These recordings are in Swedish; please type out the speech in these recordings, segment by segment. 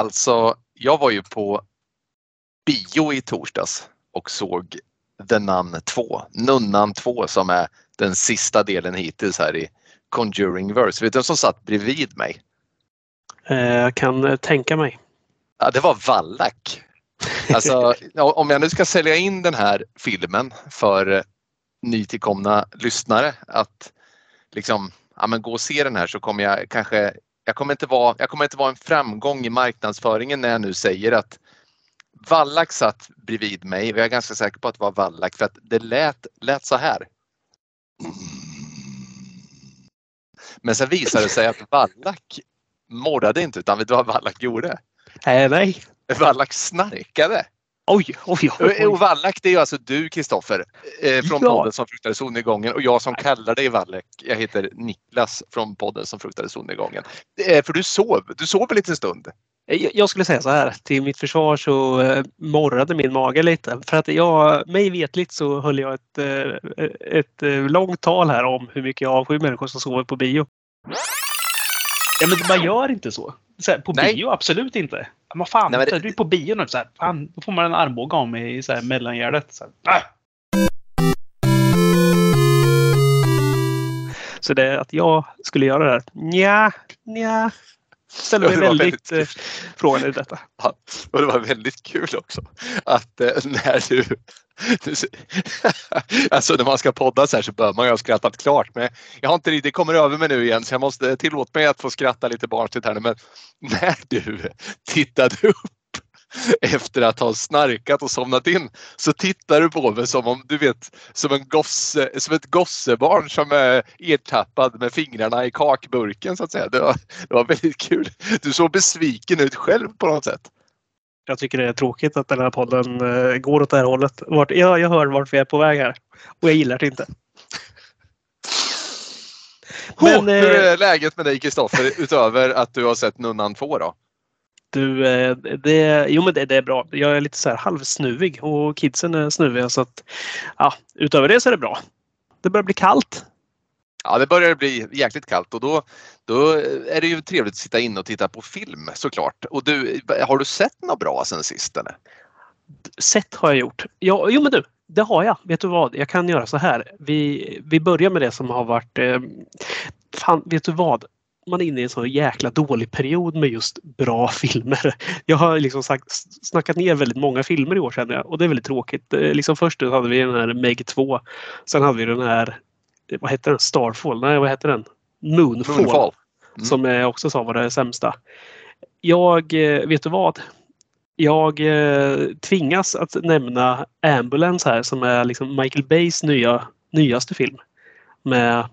Alltså, jag var ju på bio i torsdags och såg The Nun 2, Nunnan 2 som är den sista delen hittills här i Conjuring Verse. Vet du vem som satt bredvid mig? Jag eh, kan tänka mig. Ja, det var Wallach. Alltså, om jag nu ska sälja in den här filmen för nytillkomna lyssnare att liksom, ja, men gå och se den här så kommer jag kanske, jag kommer inte vara, jag kommer inte vara en framgång i marknadsföringen när jag nu säger att Wallach satt bredvid mig och jag är ganska säker på att det var Wallach för att det lät, lät så här. Men sen visade det sig att Wallach morrade inte utan vet du vad Wallach gjorde? Äh, nej. Wallach snarkade. Oj, oj, oj. Och Wallach det är alltså du Kristoffer eh, från ja. podden som fruktade solnedgången och jag som kallar dig Wallach. Jag heter Niklas från podden som fruktade solnedgången. Eh, för du sov, du sov en liten stund. Jag skulle säga så här, till mitt försvar så eh, morrade min mage lite. För att jag, mig vetligt så höll jag ett, eh, ett eh, långt tal här om hur mycket jag avskyr människor som sover på bio. Ja men man gör inte så. så här, på Nej. bio absolut inte. Men fan, Nej, men det... du är på bio nu. Så här, fan, då får man en armbåge av mig i så här, mellangärdet. Så, här, äh! så det att jag skulle göra det här? Nja, nja. Ställer mig väldigt, eh, frågande i detta. Ja, och det var väldigt kul också att eh, när du alltså när man ska podda så här så bör man ju ha skrattat klart. Men jag har inte det kommer över mig nu igen så jag måste tillåta mig att få skratta lite barnsligt här nu. Men när du tittade upp efter att ha snarkat och somnat in så tittar du på mig som om du vet som, en gosse, som ett gossebarn som är ertappad med fingrarna i kakburken så att säga. Det var, det var väldigt kul. Du såg besviken ut själv på något sätt. Jag tycker det är tråkigt att den här podden eh, går åt det här hållet. Vart, ja, jag hör vart vi är på väg här och jag gillar det inte. Men, oh, hur är läget med dig Kristoffer utöver att du har sett Nunnan 2 då? Du, eh, det, jo men det, det, är bra. Jag är lite så här halvsnuvig och kidsen är snuviga så att ja, utöver det så är det bra. Det börjar bli kallt. Ja, det börjar bli jäkligt kallt och då, då är det ju trevligt att sitta inne och titta på film såklart. Och du, har du sett något bra sen sist? Eller? Sett har jag gjort. Ja, jo men du, det har jag. Vet du vad? Jag kan göra så här. Vi, vi börjar med det som har varit... Eh, fan, vet du vad? Man är inne i en så jäkla dålig period med just bra filmer. Jag har liksom sagt, snackat ner väldigt många filmer i år känner jag och det är väldigt tråkigt. Eh, liksom först hade vi den här Meg 2. Sen hade vi den här, vad heter den? Starfall? Nej, vad heter den? Moonfall. Moonfall. Mm. Som jag också sa var det sämsta. Jag, eh, vet du vad? Jag eh, tvingas att nämna Ambulance här som är liksom Michael Bays nya, nyaste film. Med,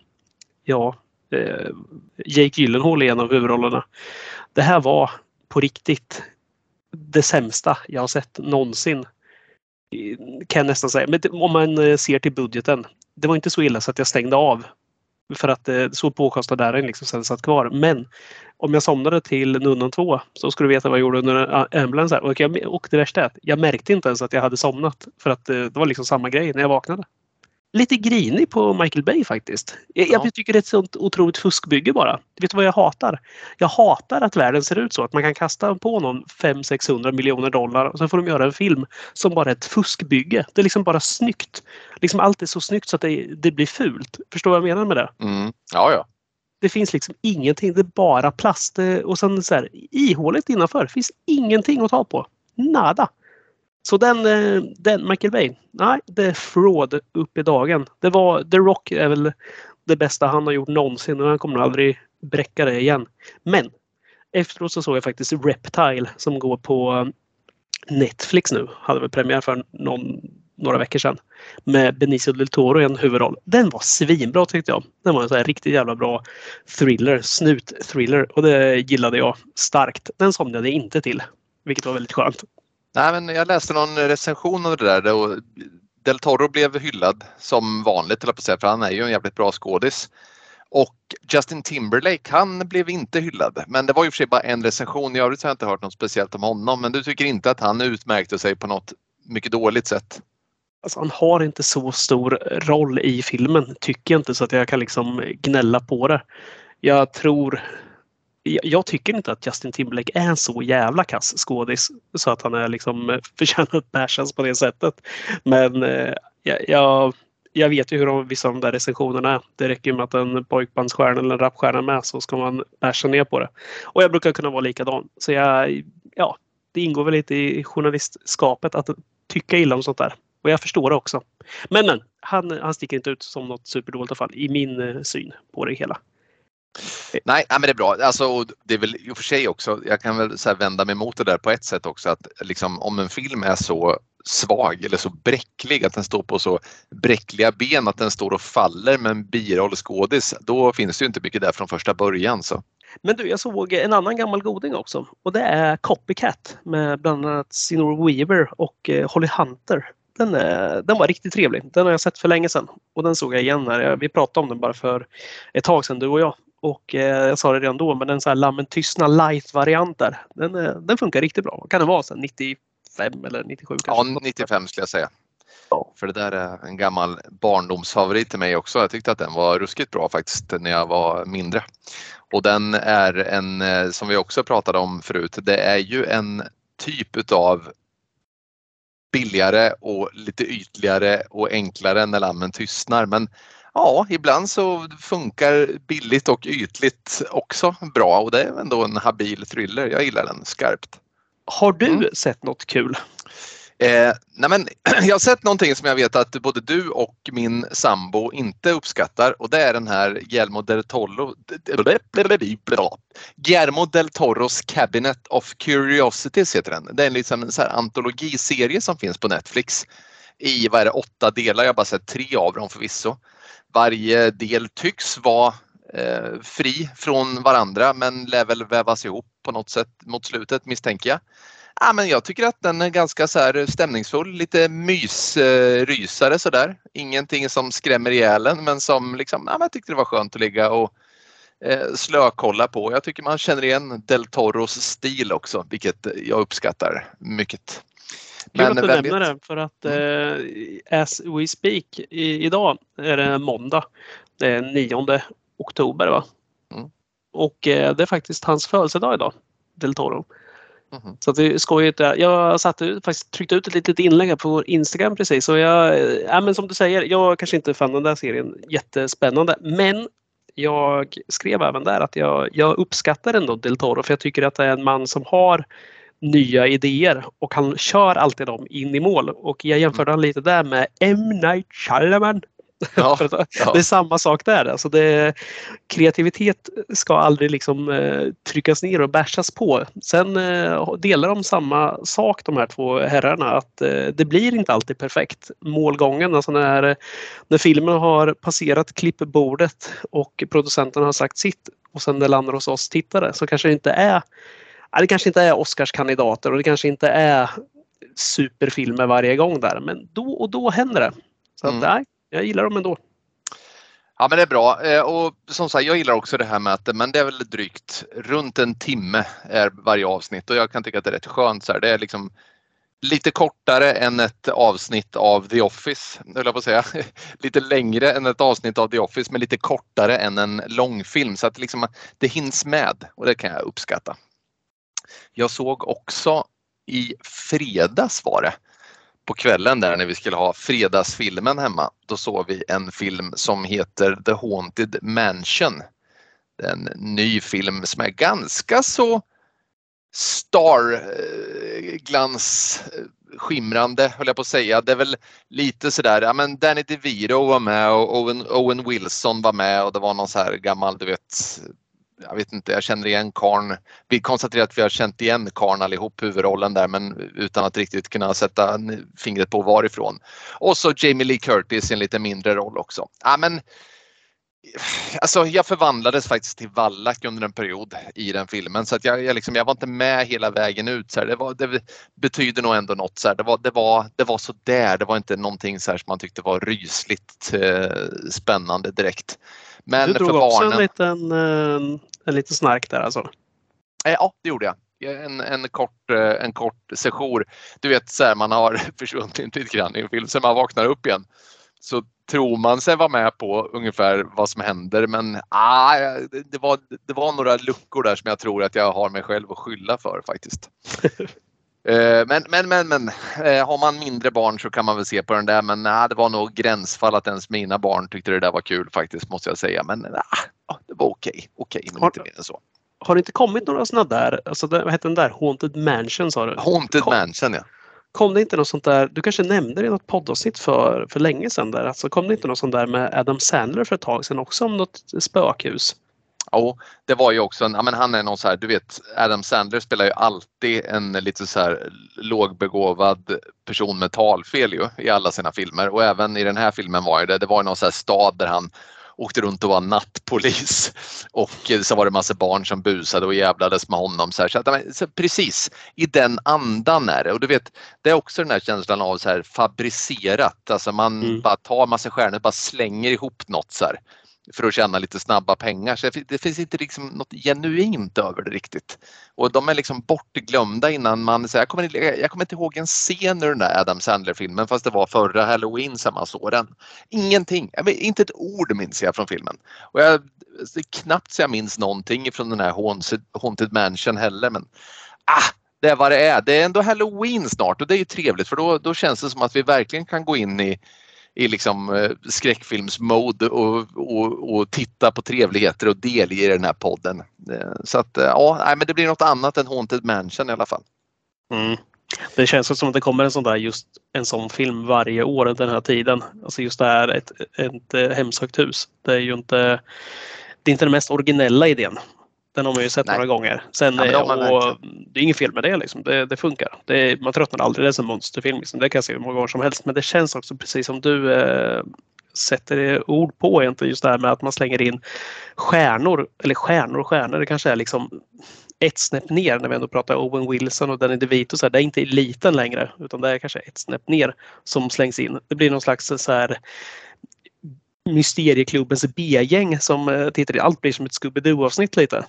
ja, eh, Jake Gyllenhaal i en av huvudrollerna. Det här var på riktigt det sämsta jag har sett någonsin. Kan jag nästan säga. Men om man eh, ser till budgeten. Det var inte så illa så att jag stängde av. För att eh, så påkostad är den liksom sen satt kvar. Men om jag somnade till Nunnan 2 så skulle du veta vad jag gjorde under eh, ambulance. Och, jag, och det värsta är att jag märkte inte ens att jag hade somnat. För att det var liksom samma grej när jag vaknade lite grinig på Michael Bay faktiskt. Jag, ja. jag tycker det är ett sånt otroligt fuskbygge bara. Vet du vad jag hatar? Jag hatar att världen ser ut så att man kan kasta på någon 500-600 miljoner dollar och så får de göra en film som bara är ett fuskbygge. Det är liksom bara snyggt. Liksom allt är så snyggt så att det, det blir fult. Förstår du vad jag menar med det? Mm. Ja, ja. Det finns liksom ingenting. Det är bara plast och sen så här, ihåligt innanför. Det finns ingenting att ta på. Nada. Så den, eh, den Michael Bay, nej, det är fraud upp i dagen. Det var, The Rock är väl det bästa han har gjort någonsin och han kommer aldrig bräcka det igen. Men efteråt så såg jag faktiskt Reptile som går på Netflix nu. Hade väl premiär för någon, några veckor sedan. Med Benicio del Toro i en huvudroll. Den var svinbra tyckte jag. Den var en så här riktigt jävla bra thriller, snut-thriller och det gillade jag starkt. Den somnade jag inte till. Vilket var väldigt skönt. Nej, men jag läste någon recension av det där och Del Toro blev hyllad som vanligt, på säga, för han är ju en jävligt bra skådis. Och Justin Timberlake, han blev inte hyllad. Men det var ju för sig bara en recension. I övrigt har jag inte hört något speciellt om honom. Men du tycker inte att han utmärkte sig på något mycket dåligt sätt? Alltså, han har inte så stor roll i filmen, tycker jag inte, så att jag kan liksom gnälla på det. Jag tror jag tycker inte att Justin Timberlake är en så jävla kass skådis så att han är liksom eh, förtjänar att bashas på det sättet. Men eh, jag, jag vet ju hur de, vissa av de där recensionerna är. Det räcker med att en pojkbandsstjärna eller en rapstjärna är med så ska man basha ner på det. Och jag brukar kunna vara likadan. Så jag, ja, det ingår väl lite i journalistskapet att tycka illa om sånt där. Och jag förstår det också. Men, men han, han sticker inte ut som något superdåligt fall i min eh, syn på det hela. Eh, nej, men det är bra. Alltså, det är väl i och för sig också, jag kan väl så vända mig mot det där på ett sätt också att liksom, om en film är så svag eller så bräcklig, att den står på så bräckliga ben att den står och faller med en birollskådis, då finns det ju inte mycket där från första början. Så. Men du, jag såg en annan gammal goding också och det är Copycat med bland annat Signor Weaver och eh, Holly Hunter. Den, är, den var riktigt trevlig. Den har jag sett för länge sedan och den såg jag igen här. Vi pratade om den bara för ett tag sedan du och jag och eh, jag sa det redan då, men en sån här Lammen tystna light-variant där. Den, eh, den funkar riktigt bra. Kan den vara? Så 95 eller 97 kanske? Ja, 95 skulle jag säga. Ja. För det där är en gammal barndomsfavorit till mig också. Jag tyckte att den var ruskigt bra faktiskt när jag var mindre. Och den är en, eh, som vi också pratade om förut, det är ju en typ utav billigare och lite ytligare och enklare när lammen tystnar. Men ja, ibland så funkar billigt och ytligt också bra och det är ändå en habil thriller. Jag gillar den skarpt. Har du mm. sett något kul? Eh, nej men, jag har sett någonting som jag vet att både du och min sambo inte uppskattar och det är den här Guillermo del Toro Guillermo del Toros Cabinet of Curiosities heter den. Det är en liksom en så här antologiserie som finns på Netflix i vad är det, åtta delar. Jag har bara sett tre av dem förvisso. Varje del tycks vara eh, fri från varandra men lär väl vävas ihop på något sätt mot slutet misstänker jag. Ja, men jag tycker att den är ganska så här stämningsfull, lite mysrysare eh, sådär. Ingenting som skrämmer ihjäl en men som liksom, ja, jag tyckte det var skönt att ligga och eh, slökolla på. Jag tycker man känner igen Del Toros stil också, vilket jag uppskattar mycket. Kul att du nämner det för att mm. eh, as we speak i, idag är det måndag. Det är 9 oktober va? Mm. Och eh, det är faktiskt hans födelsedag idag, Del Toro. Mm. Så det är skojigt. Jag satte, faktiskt tryckte ut ett litet inlägg på vår Instagram precis. Och jag, ja, men som du säger, jag kanske inte fann den där serien jättespännande. Men jag skrev även där att jag, jag uppskattar ändå Del Toro för jag tycker att det är en man som har nya idéer och han kör alltid dem in i mål. Och jag jämförde mm. lite där med M. Night Shyamalan Ja, ja. Det är samma sak där. Alltså det, kreativitet ska aldrig liksom, eh, tryckas ner och bärsas på. Sen eh, delar de samma sak de här två herrarna att eh, det blir inte alltid perfekt. Målgången, alltså när, när filmen har passerat klippbordet och producenten har sagt sitt och sen det landar hos oss tittare så kanske det inte är det kanske inte är Oscarskandidater och det kanske inte är superfilmer varje gång där men då och då händer det. Så mm. nej, jag gillar dem ändå. Ja men det är bra eh, och som sagt jag gillar också det här med att men det är väl drygt runt en timme är varje avsnitt och jag kan tycka att det är rätt skönt. Så här. Det är liksom lite kortare än ett avsnitt av The Office, höll jag på att säga. lite längre än ett avsnitt av The Office men lite kortare än en långfilm så att liksom, det hinns med och det kan jag uppskatta. Jag såg också i fredags var det på kvällen där när vi skulle ha fredagsfilmen hemma, då såg vi en film som heter The Haunted Mansion. En ny film som är ganska så starglans eh, eh, skimrande höll jag på att säga. Det är väl lite sådär, ja men Danny DeVito var med och Owen, Owen Wilson var med och det var någon så här gammal, du vet, jag vet inte, jag känner igen Karn. Vi konstaterar att vi har känt igen Karn allihop, huvudrollen där, men utan att riktigt kunna sätta fingret på varifrån. Och så Jamie Lee Curtis i en lite mindre roll också. Ja, men, alltså, jag förvandlades faktiskt till Wallach under en period i den filmen så att jag, jag, liksom, jag var inte med hela vägen ut. Så här. Det, var, det betyder nog ändå något. Så här. Det, var, det, var, det var så där. det var inte någonting så här som man tyckte var rysligt eh, spännande direkt. Men du drog för också barnen... en liten, eh, en liten snark där alltså? Eh, ja, det gjorde jag. En, en, kort, eh, en kort session. Du vet, så här, man har försvunnit lite grann i en film, sen man vaknar upp igen så tror man sig vara med på ungefär vad som händer men ah, det, var, det var några luckor där som jag tror att jag har mig själv att skylla för faktiskt. Eh, men, men, men, men eh, har man mindre barn så kan man väl se på den där men nah, det var nog gränsfall att ens mina barn tyckte det där var kul faktiskt måste jag säga. Men nah, det var okej, okej men har, inte mer än så. Har det inte kommit några sådana där, alltså, vad hette den där, Haunted Mansion sa du? Haunted Mansion ja. Kom det inte något sånt där, du kanske nämnde det i något poddavsnitt för, för länge sedan där, alltså kom det inte något sånt där med Adam Sandler för ett tag sedan också om något spökhus? Ja, det var ju också en, ja men han är någon så här, du vet Adam Sandler spelar ju alltid en lite så här lågbegåvad person med talfel ju i alla sina filmer och även i den här filmen var det, det var någon så här stad där han åkte runt och var nattpolis och så var det massa barn som busade och jävlades med honom. Så, här. så, att, så precis i den andan är det och du vet det är också den här känslan av så här fabricerat, alltså man mm. bara tar massa stjärnor, bara slänger ihop något så här för att tjäna lite snabba pengar. Så det finns inte liksom något genuint över det riktigt. Och de är liksom bortglömda innan man, så jag, kommer, jag kommer inte ihåg en scen ur den där Adam Sandler-filmen fast det var förra halloween som man såg den. Ingenting, inte ett ord minns jag från filmen. Och jag, knappt så jag minns någonting från den här Haunted, Haunted Mansion heller men ah, det är vad det är. Det är ändå halloween snart och det är ju trevligt för då, då känns det som att vi verkligen kan gå in i i liksom eh, skräckfilmsmode och, och, och, titta på trevligheter och delge den här podden. Eh, så att eh, ja, men det blir något annat än Haunted Mansion i alla fall. Mm. Det känns som att det kommer en sån där just en sån film varje år den här tiden. Alltså just det här ett, ett, ett hemsökt hus. Det är ju inte det är inte den mest originella idén. Den har man ju sett Nej. några gånger. Sen, ja, och, det är inget fel med det. Liksom. Det, det funkar. Det, man tröttnar aldrig. Det är en monsterfilm. Liksom. Det kan jag se hur många gånger som helst. Men det känns också precis som du eh, sätter ord på egentligen just det här med att man slänger in stjärnor. Eller stjärnor och stjärnor. Det kanske är liksom ett snäpp ner när vi ändå pratar Owen Wilson och Danny DeVito. Så här, det är inte eliten längre utan det är kanske ett snäpp ner som slängs in. Det blir någon slags så här Mysterieklubbens B-gäng som eh, tittar. Allt blir som ett Scooby-Doo avsnitt lite.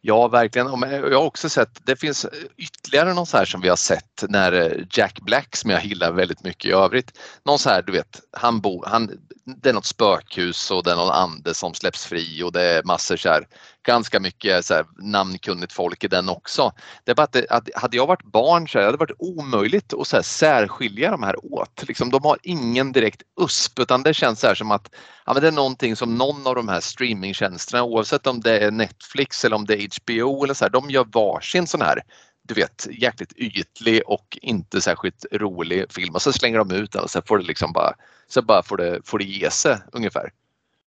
Ja, verkligen. Eh, jag har också sett, det finns eh, ytterligare någon så här som vi har sett när eh, Jack Black som jag gillar väldigt mycket i övrigt. Någon så här, du vet, han bor, han, det är något spökhus och det är någon ande som släpps fri och det är massor så här, ganska mycket så här, namnkunnigt folk i den också. Det är bara att, det, att hade jag varit barn så hade det varit omöjligt att så här, särskilja de här åt. Liksom, de har ingen direkt USP utan det känns så här som att ja, men det är någonting som någon av de här streamingtjänsterna oavsett om det är Netflix eller om det HBO eller så här, de gör varsin sån här du vet, jäkligt ytlig och inte särskilt rolig film och så slänger de ut den och så får det liksom bara, så bara får det, får det ge sig ungefär.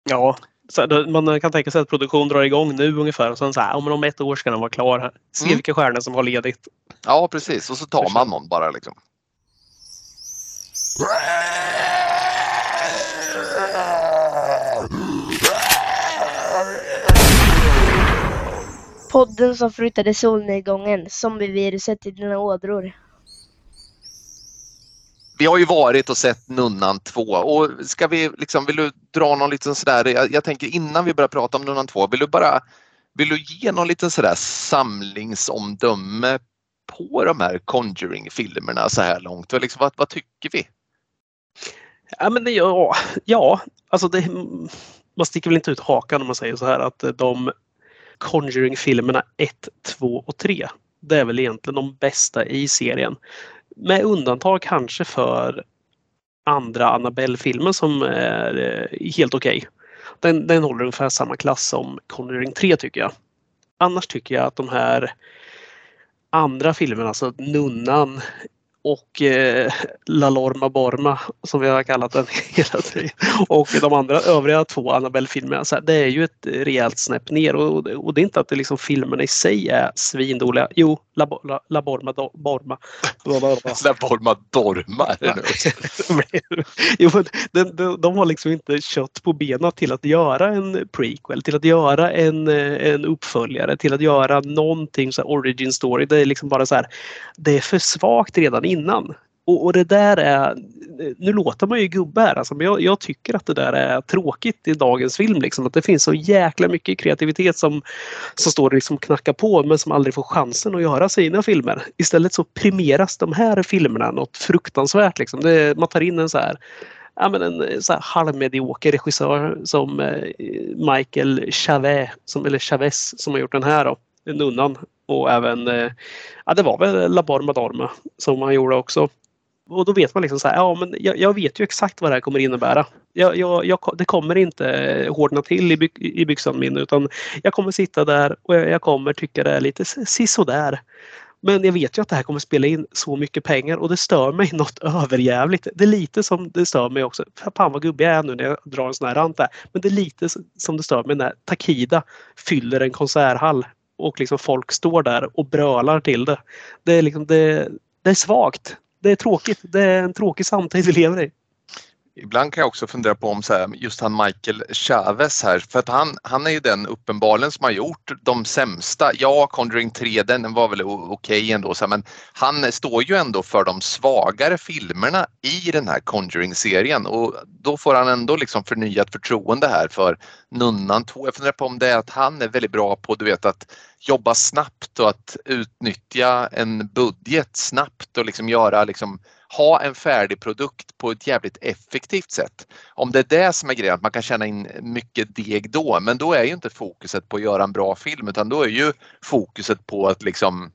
Ja, man kan tänka sig att produktion drar igång nu ungefär och sen så här, om ett år ska den vara klar. Se mm. vilka stjärnor som har ledigt. Ja precis och så tar man någon bara liksom. Podden som flyttade solnedgången, zombieviruset i dina ådror. Vi har ju varit och sett Nunnan 2 och ska vi liksom, vill du dra någon liten sådär, jag, jag tänker innan vi börjar prata om Nunnan 2, vill du bara, vill du ge någon liten sådär samlingsomdöme på de här Conjuring-filmerna så här långt? Liksom, vad, vad tycker vi? Ja, men det, ja, ja, alltså det, man sticker väl inte ut hakan om man säger så här att de Conjuring-filmerna 1, 2 och 3. Det är väl egentligen de bästa i serien. Med undantag kanske för andra Annabelle-filmen som är eh, helt okej. Okay. Den, den håller ungefär samma klass som Conjuring 3 tycker jag. Annars tycker jag att de här andra filmerna, alltså Nunnan, och eh, La Lorma Borma som vi har kallat den hela tiden. Och de andra övriga två Annabelle-filmerna. Det är ju ett rejält snäpp ner och, och det är inte att det liksom filmerna i sig är svindåliga. Jo, La, La, La Borma do, Borma. La Borma Dorma är det nu. jo, de, de, de har liksom inte kött på benen till att göra en prequel, till att göra en, en uppföljare, till att göra någonting så origin story. Det är liksom bara så här. Det är för svagt redan innan. Och, och, det där är, nu låter man ju gubbe här alltså, men jag, jag, tycker att det där är tråkigt i dagens film. Liksom, att det finns så jäkla mycket kreativitet som, som står och liksom knackar på men som aldrig får chansen att göra sina filmer. Istället så primeras de här filmerna något fruktansvärt. Liksom. Det, man tar in en så här ja, men en så här halvmedioker regissör som eh, Michael Chavez, som, eller Chavez som har gjort den här då, Nunnan. Och även, eh, ja det var väl La Barma Dorma som han gjorde också. Och då vet man liksom så här, ja men jag, jag vet ju exakt vad det här kommer innebära. Jag, jag, jag, det kommer inte hårdna till i, by, i byxan min utan jag kommer sitta där och jag, jag kommer tycka det är lite sisådär. Men jag vet ju att det här kommer spela in så mycket pengar och det stör mig något överjävligt. Det är lite som det stör mig också. Fan vad gubbig jag är nu när jag drar en sån här rant där. Men det är lite som det stör mig när Takida fyller en konserthall och liksom folk står där och brölar till det. Det är, liksom, det, det är svagt. Det är tråkigt. Det är en tråkig samtid vi lever i. Ibland kan jag också fundera på om så här, just han Michael Chavez här, för att han, han är ju den uppenbarligen som har gjort de sämsta. Ja, Conjuring 3 den var väl okej okay ändå, så här, men han står ju ändå för de svagare filmerna i den här Conjuring-serien och då får han ändå liksom förnyat förtroende här för Nunnan 2. Jag funderar på om det är att han är väldigt bra på du vet att jobba snabbt och att utnyttja en budget snabbt och liksom göra liksom ha en färdig produkt på ett jävligt effektivt sätt. Om det är det som är grejen, att man kan tjäna in mycket deg då, men då är ju inte fokuset på att göra en bra film utan då är ju fokuset på att liksom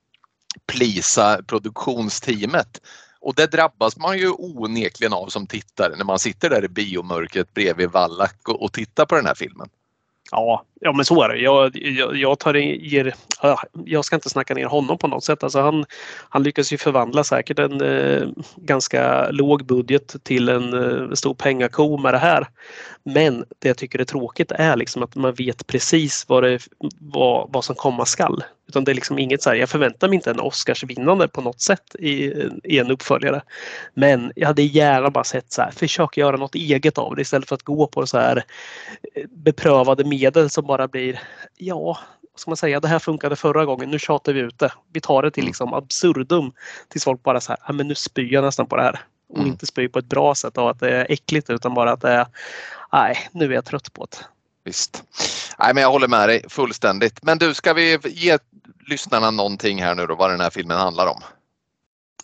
plisa produktionsteamet. Och det drabbas man ju onekligen av som tittare när man sitter där i biomörkret bredvid Wallach och, och tittar på den här filmen. Ja, ja men så är det. Jag, jag, jag, tar ger, jag ska inte snacka ner honom på något sätt. Alltså han, han lyckas ju förvandla säkert en eh, ganska låg budget till en eh, stor pengako med det här. Men det jag tycker är tråkigt är liksom att man vet precis vad, det, vad, vad som komma skall. Utan det är liksom inget så här, jag förväntar mig inte en Oscarsvinnande på något sätt i, i en uppföljare. Men jag hade gärna bara sett så här, försök göra något eget av det istället för att gå på så här eh, beprövade medel som bara blir, ja, vad ska man säga, det här funkade förra gången, nu tjatar vi ut det. Vi tar det till mm. liksom absurdum tills folk bara så här, men nu spyr jag nästan på det här. Och mm. inte spyr på ett bra sätt av att det är äckligt utan bara att det är, nej, nu är jag trött på det. Visst. Nej, men jag håller med dig fullständigt. Men du, ska vi ge lyssnarna någonting här nu då, vad den här filmen handlar om?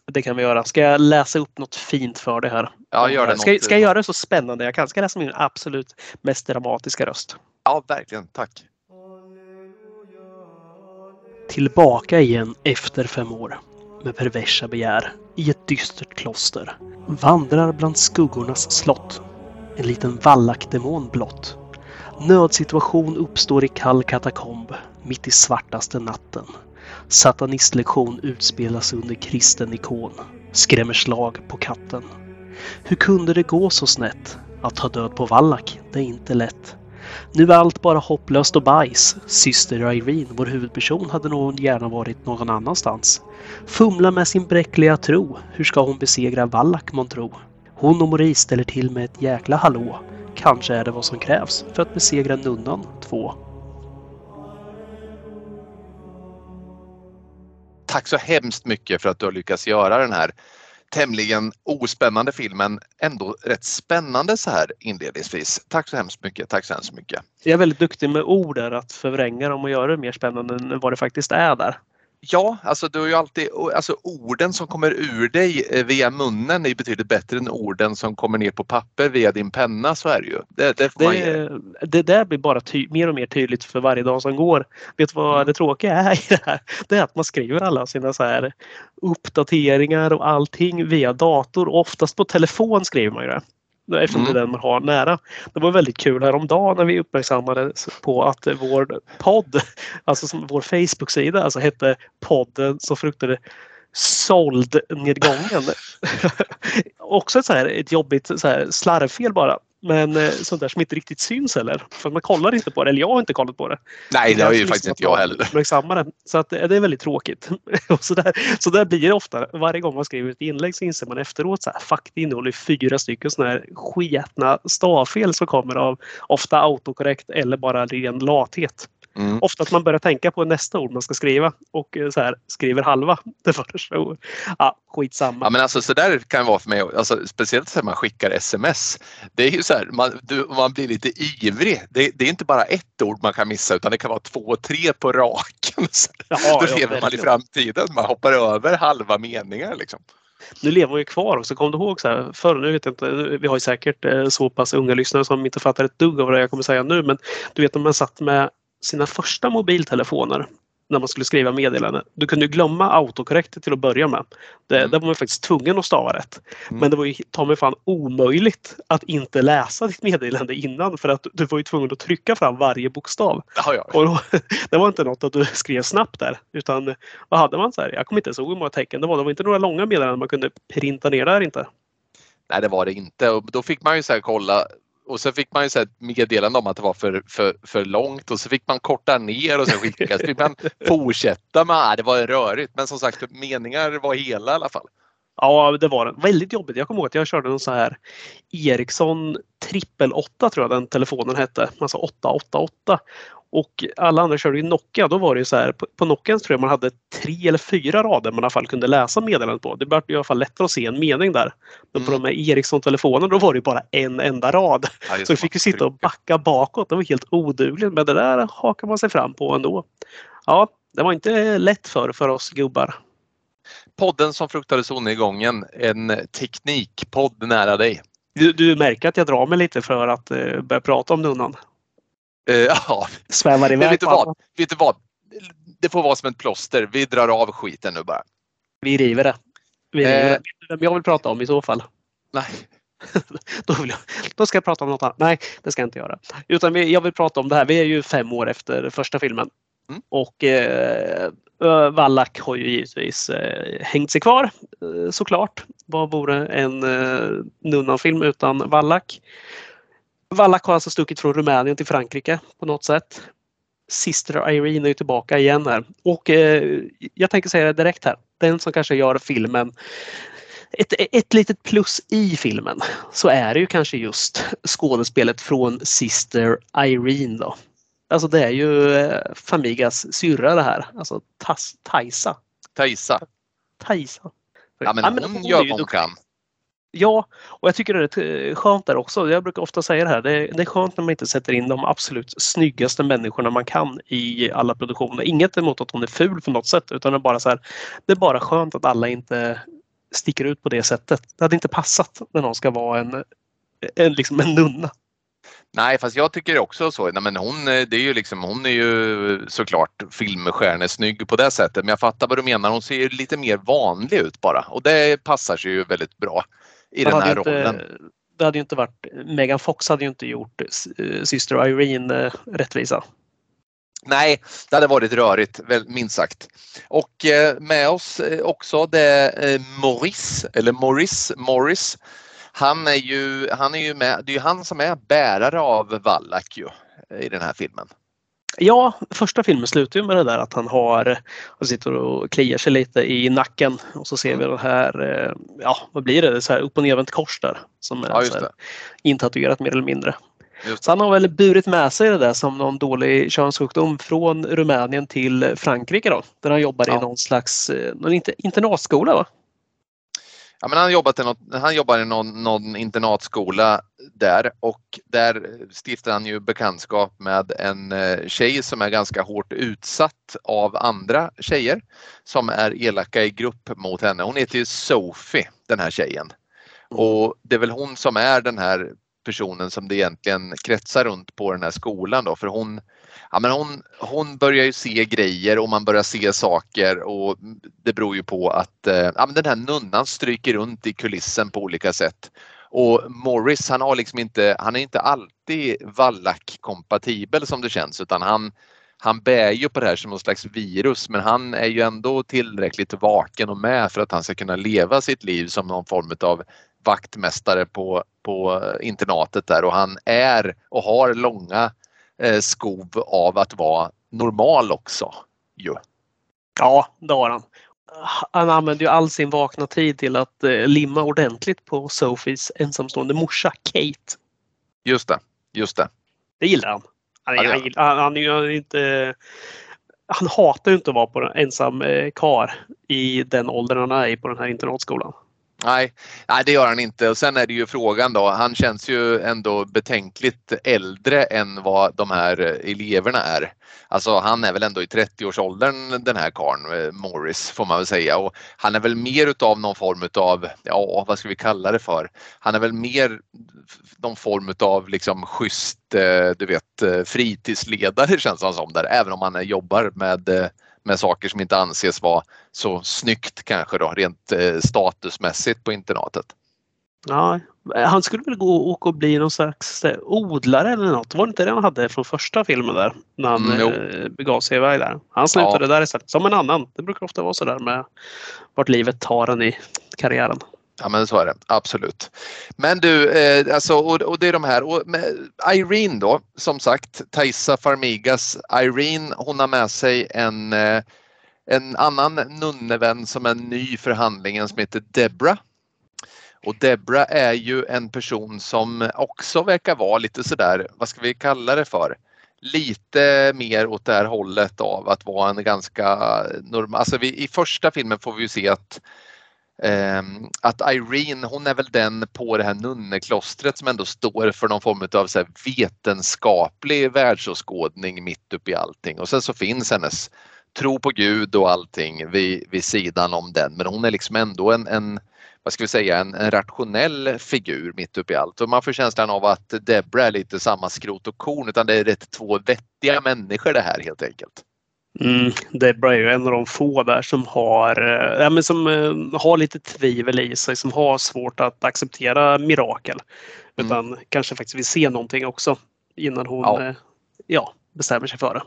Det kan vi göra. Ska jag läsa upp något fint för dig här? Ja, gör det. Ska, ska jag göra det så spännande jag kan? Ska jag läsa min absolut mest dramatiska röst? Ja, verkligen. Tack. Tillbaka igen efter fem år med perversa begär i ett dystert kloster. Vandrar bland skuggornas slott. En liten vallakdemon blott. Nödsituation uppstår i kall katakomb mitt i svartaste natten. Satanistlektion utspelas under kristen ikon. Skrämmer slag på katten. Hur kunde det gå så snett? Att ta död på Wallach, det är inte lätt. Nu är allt bara hopplöst och bajs. Syster Irene, vår huvudperson, hade nog gärna varit någon annanstans. Fumla med sin bräckliga tro. Hur ska hon besegra Wallach månntro? Hon och Maurice ställer till med ett jäkla hallå. Kanske är det vad som krävs för att besegra Nunnan 2. Tack så hemskt mycket för att du har lyckats göra den här tämligen ospännande filmen ändå rätt spännande så här inledningsvis. Tack så hemskt mycket. Tack så hemskt mycket. Jag är väldigt duktig med ord där, att förvränga dem och göra det mer spännande än vad det faktiskt är där. Ja, alltså du har ju alltid, alltså orden som kommer ur dig eh, via munnen är betydligt bättre än orden som kommer ner på papper via din penna, så är det ju. Det, det, det, det där blir bara ty, mer och mer tydligt för varje dag som går. Vet du vad mm. det tråkiga är i det här? Det är att man skriver alla sina så här uppdateringar och allting via dator. Oftast på telefon skriver man ju det eftersom mm. det är den man har nära. Det var väldigt kul häromdagen när vi uppmärksammade på att vår podd, alltså som vår Facebook-sida, alltså hette podden som fruktade såld-nedgången. Också ett, så här, ett jobbigt så här, slarvfel bara. Men eh, sånt där som inte riktigt syns heller. För man kollar inte på det. Eller jag har inte kollat på det. Nej, det har ju faktiskt inte jag heller. Så att, eh, det är väldigt tråkigt. och så, där, så där blir det ofta. Varje gång man skriver ett inlägg så inser man efteråt så här, fuck det innehåller fyra stycken sådana här sketna stavfel som kommer av ofta autokorrekt eller bara ren lathet. Mm. Ofta att man börjar tänka på nästa ord man ska skriva och eh, så här, skriver halva det första ordet. Ja, skitsamma. Ja, men alltså, så där kan det vara för mig, alltså, speciellt när man skickar sms. Det är ju så här, man, du, man blir lite ivrig. Det, det, är inte bara ett ord man kan missa utan det kan vara två, tre på raken. Jaha, Då lever man i framtiden. Man hoppar över halva meningar. Liksom. nu lever hon ju kvar också. Kom du ihåg så här, förr, nu vet jag inte, vi har ju säkert eh, så pass unga lyssnare som inte fattar ett dugg av vad jag kommer säga nu, men du vet när man satt med sina första mobiltelefoner när man skulle skriva meddelanden. Du kunde glömma autokorrekt till att börja med. Det, mm. Där var man faktiskt tvungen att stava rätt. Mm. Men det var ju ta mig fan omöjligt att inte läsa ditt meddelande innan för att du var ju tvungen att trycka fram varje bokstav. Ja, ja. Och då, det var inte något att du skrev snabbt där utan vad hade man så här? Jag kommer inte ihåg hur många tecken det var. Det var inte några långa meddelanden man kunde printa ner där inte. Nej det var det inte och då fick man ju så kolla och så fick man ju ett meddelande om att det var för, för, för långt och så fick man korta ner och så skicka. Så fick man fortsätta med, det var rörigt men som sagt meningar var hela i alla fall. Ja, det var väldigt jobbigt. Jag kommer ihåg att jag körde en så här Ericsson trippel 8 tror jag den telefonen hette. Alltså 888. Och alla andra körde ju Nokia. Då var det så här, på, på Nokia tror jag man hade tre eller fyra rader man i alla fall kunde läsa meddelandet på. Det blev i alla fall lättare att se en mening där. Men mm. på de här Ericsson-telefonerna då var det bara en enda rad. Ja, så vi fick ju sitta och backa bakåt. Det var helt odugligt. Men det där hakar man sig fram på ändå. Ja, det var inte lätt för, för oss gubbar. Podden som fruktade solnedgången, en teknikpodd nära dig. Du, du märker att jag drar mig lite för att uh, börja prata om nunnan. Uh, ja. Svävar iväg. vet, du vad? vet du vad? Det får vara som ett plåster. Vi drar av skiten nu bara. Vi river det. Vi river uh, det. vem jag vill prata om i så fall? Nej. då, jag, då, ska jag prata om något annat. Nej, det ska jag inte göra. Utan jag vill prata om det här. Vi är ju fem år efter första filmen. Mm. Och eh, Wallach har ju givetvis eh, hängt sig kvar eh, såklart. Vad vore en eh, Nunnan-film utan Wallach? Wallach har alltså stuckit från Rumänien till Frankrike på något sätt. Sister Irene är ju tillbaka igen här. Och eh, jag tänker säga det direkt här. Den som kanske gör filmen ett, ett litet plus i filmen så är det ju kanske just skådespelet från Sister Irene då. Alltså det är ju eh, Famigas syrra det här. Alltså Tas, Taisa. Taisa. Taisa. Ja men, ja, men hon, hon gör vad hon kan. Ja, och jag tycker det är eh, skönt där också. Jag brukar ofta säga det här. Det är, det är skönt när man inte sätter in de absolut snyggaste människorna man kan i alla produktioner. Inget emot att hon är ful på något sätt utan det är bara så här. Det är bara skönt att alla inte sticker ut på det sättet. Det hade inte passat när någon ska vara en, en, liksom en nunna. Nej, fast jag tycker också så. Nej, men hon, eh, det är ju liksom, hon är ju såklart filmstjärnesnygg på det sättet. Men jag fattar vad du menar. Hon ser lite mer vanlig ut bara och det passar sig ju väldigt bra i den här inte, rollen. Det hade ju inte varit, Megan Fox hade ju inte gjort eh, Syster Irene eh, rättvisa. Nej, det hade varit rörigt, minst sagt. Och med oss också det är Morris, eller Morris, Morris han är ju, han är ju med, det är ju han som är bärare av Wallach ju, i den här filmen. Ja, första filmen slutar ju med det där att han har, han sitter och kliar sig lite i nacken och så ser vi mm. det här, eh, ja vad blir det, så här upp och nervänt kors där som är ja, här, intatuerat mer eller mindre. Så han har väl burit med sig det där som någon dålig könssjukdom från Rumänien till Frankrike då, där han jobbar ja. i någon slags eh, någon internatskola va? Ja, men han, jobbat i något, han jobbar i någon, någon internatskola där och där stiftar han ju bekantskap med en eh, tjej som är ganska hårt utsatt av andra tjejer som är elaka i grupp mot henne. Hon heter ju Sophie, den här tjejen. Mm. Och det är väl hon som är den här personen som det egentligen kretsar runt på den här skolan då för hon, ja, men hon, hon börjar ju se grejer och man börjar se saker och det beror ju på att eh, ja, men den här nunnan stryker runt i kulissen på olika sätt. Och Morris han har liksom inte, han är inte alltid Wallach-kompatibel som det känns utan han, han bär ju på det här som någon slags virus men han är ju ändå tillräckligt vaken och med för att han ska kunna leva sitt liv som någon form av vaktmästare på, på eh, internatet där och han är och har långa eh, skov av att vara normal också. Ju. Ja, det har han. Han använder ju all sin vakna tid till att eh, limma ordentligt på Sophies ensamstående morsa Kate. Just det, just det. Det gillar han. Han, är, han, han, han, är inte, han hatar ju inte att vara på en ensam eh, kar i den åldern han är i på den här internatskolan. Nej, nej, det gör han inte. Och sen är det ju frågan då. Han känns ju ändå betänkligt äldre än vad de här eh, eleverna är. Alltså han är väl ändå i 30-årsåldern den här karln, eh, Morris får man väl säga. Och han är väl mer utav någon form utav, ja vad ska vi kalla det för? Han är väl mer någon form utav liksom schysst, eh, du vet fritidsledare känns han som där. Även om han jobbar med med saker som inte anses vara så snyggt kanske då rent statusmässigt på internatet. Ja, han skulle väl gå och, och bli någon slags eh, odlare eller något. Var det inte det han hade från första filmen där? När han mm, eh, begav sig iväg där. Han slutade ja. där istället. Som en annan. Det brukar ofta vara sådär med vart livet tar en i karriären. Ja men så är det, absolut. Men du, eh, alltså, och, och, det är de här. Och Irene då, som sagt, Taisa Farmigas Irene, hon har med sig en, eh, en annan nunnevän som är ny för handlingen som heter Debra och Debra är ju en person som också verkar vara lite sådär, vad ska vi kalla det för? Lite mer åt det här hållet av att vara en ganska normal, alltså vi, i första filmen får vi ju se att Ehm, att Irene, hon är väl den på det här nunneklostret som ändå står för någon form av så vetenskaplig världsåskådning mitt uppe i allting och sen så finns hennes tro på Gud och allting vid, vid sidan om den men hon är liksom ändå en, en vad ska vi säga, en, en rationell figur mitt uppe i allt. Och man får känslan av att Debra är lite samma skrot och korn utan det är rätt två vettiga människor det här helt enkelt. Mm, Debra är ju en av de få där som har, eh, ja, men som uh, har lite tvivel i sig, som har svårt att acceptera mirakel. Mm. Utan kanske faktiskt vill se någonting också innan hon ja. Uh, ja bestämmer sig för det.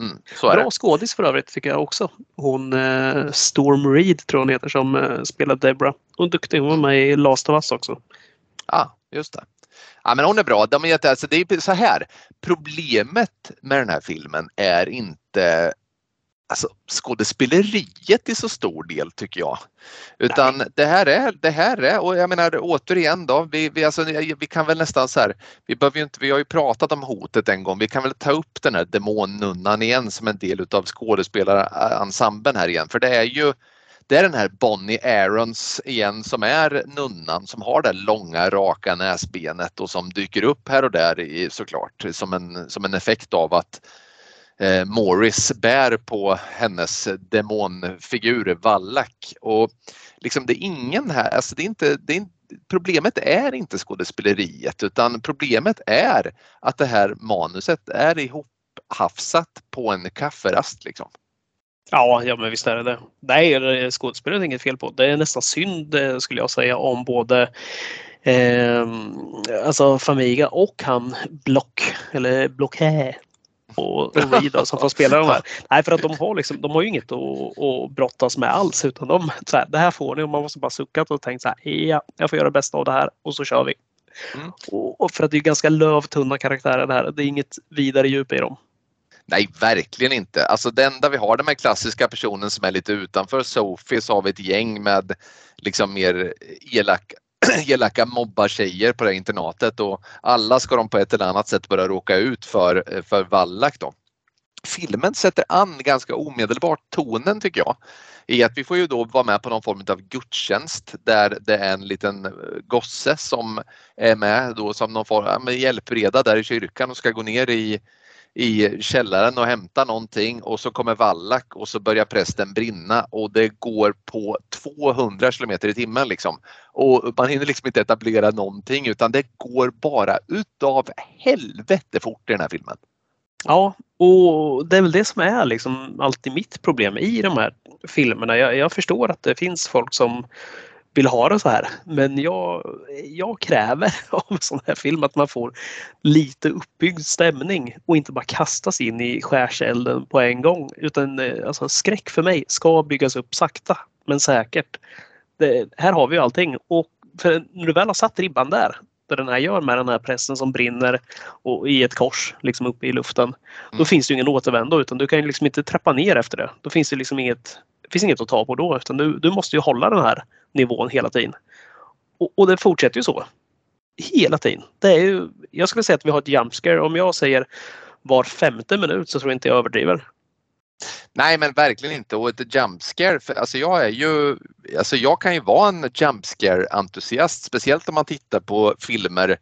Mm, Bra skådis för övrigt tycker jag också. Hon eh, Storm Reed tror hon heter som eh, spelar Debra. Hon är duktig. Hon var med i Last of Us också. Ja, just det. Ja, men hon är bra. De är, alltså, det är så här. Problemet med den här filmen är inte alltså, skådespeleriet i så stor del tycker jag. Utan det här är, det här är, och jag menar återigen då, vi, vi, alltså, vi kan väl nästan så här, vi behöver ju inte, vi har ju pratat om hotet en gång, vi kan väl ta upp den här demonnunnan igen som en del utav skådespelarensemblen här igen, för det är ju det är den här Bonnie Aarons igen som är nunnan som har det långa raka näsbenet och som dyker upp här och där i, såklart som en, som en effekt av att eh, Morris bär på hennes demonfigur Wallach. Och liksom det är ingen här, alltså det är inte, det är, problemet är inte skådespeleriet utan problemet är att det här manuset är ihophafsat på en kafferast. Liksom. Ja, ja men visst är det det. Nej, skådespeleriet är inget fel på. Det är nästan synd eh, skulle jag säga om både eh, alltså Famiga och han Block eller Blocké och, och Reed som får spela de här. Nej, för att de har, liksom, de har ju inget att, att brottas med alls utan de, så här, det här får ni och man måste bara suckat och tänkt så här, ja, jag får göra det bästa av det här och så kör vi. Mm. Och, och, för att det är ganska lövtunna karaktärer det här. Det är inget vidare djup i dem. Nej, verkligen inte. Alltså det enda vi har, den här klassiska personen som är lite utanför Sophie, så har vi ett gäng med liksom mer elaka elaka mobbartjejer på det här internatet och alla ska de på ett eller annat sätt börja råka ut för, eh, för Wallach då. Filmen sätter an ganska omedelbart tonen tycker jag i att vi får ju då vara med på någon form av gudstjänst där det är en liten eh, gosse som är med då som någon form av hjälpreda där i kyrkan och ska gå ner i i källaren och hämtar någonting och så kommer Vallack och så börjar prästen brinna och det går på 200 km i timmen liksom. Och man hinner liksom inte etablera någonting utan det går bara utav helvete fort i den här filmen. Ja, och det är väl det som är liksom alltid mitt problem i de här filmerna. Jag, jag förstår att det finns folk som vill ha det så här. Men jag, jag kräver av en sån här film att man får lite uppbyggd stämning och inte bara kastas in i skärselden på en gång. Utan eh, alltså, skräck för mig ska byggas upp sakta men säkert. Det, här har vi ju allting och när du väl har satt ribban där, där den här gör med den här pressen som brinner och i ett kors liksom uppe i luften. Mm. Då finns det ingen återvändo utan du kan ju liksom inte trappa ner efter det. Då finns det liksom inget, finns inget att ta på då utan du, du måste ju hålla den här nivån hela tiden. Och, och det fortsätter ju så. Hela tiden. Det är ju, jag skulle säga att vi har ett jump scare. Om jag säger var femte minut så tror jag inte jag överdriver. Nej men verkligen inte och ett jump scare, för alltså jag är ju, alltså jag kan ju vara en jump scare entusiast speciellt om man tittar på filmer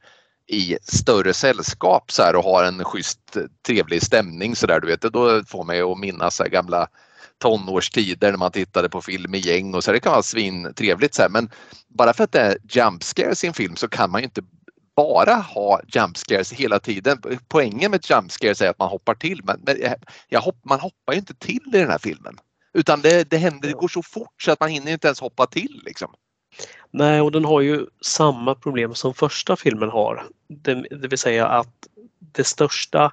i större sällskap så här och har en schysst trevlig stämning så där du vet. Då får mig att minnas gamla tonårstider när man tittade på film i gäng och så. Det kan vara svintrevligt så här. men bara för att det är jump scares i en film så kan man ju inte bara ha jump scares hela tiden. Poängen med jump scares är att man hoppar till men, jag hopp, man hoppar ju inte till i den här filmen. Utan det, det händer, det går så fort så att man hinner inte ens hoppa till liksom. Nej, och den har ju samma problem som första filmen har. Det, det vill säga att det största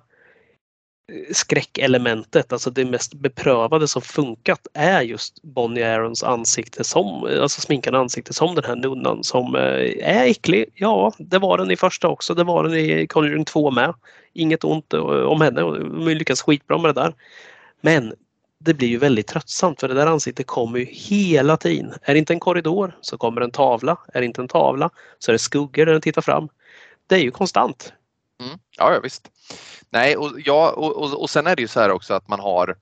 skräckelementet, alltså det mest beprövade som funkat är just Bonnie Aarons ansikte som, alltså sminkade ansikte som den här nunnan som eh, är äcklig. Ja, det var den i första också. Det var den i Conjuring 2 med. Inget ont eh, om henne. Hon lyckas skitbra med det där. Men det blir ju väldigt tröttsamt för det där ansiktet kommer ju hela tiden. Är det inte en korridor så kommer en tavla. Är det inte en tavla så är det skuggor där den tittar fram. Det är ju konstant. Mm. Ja, ja, visst. Nej, och, ja, och, och, och sen är det ju så här också att man har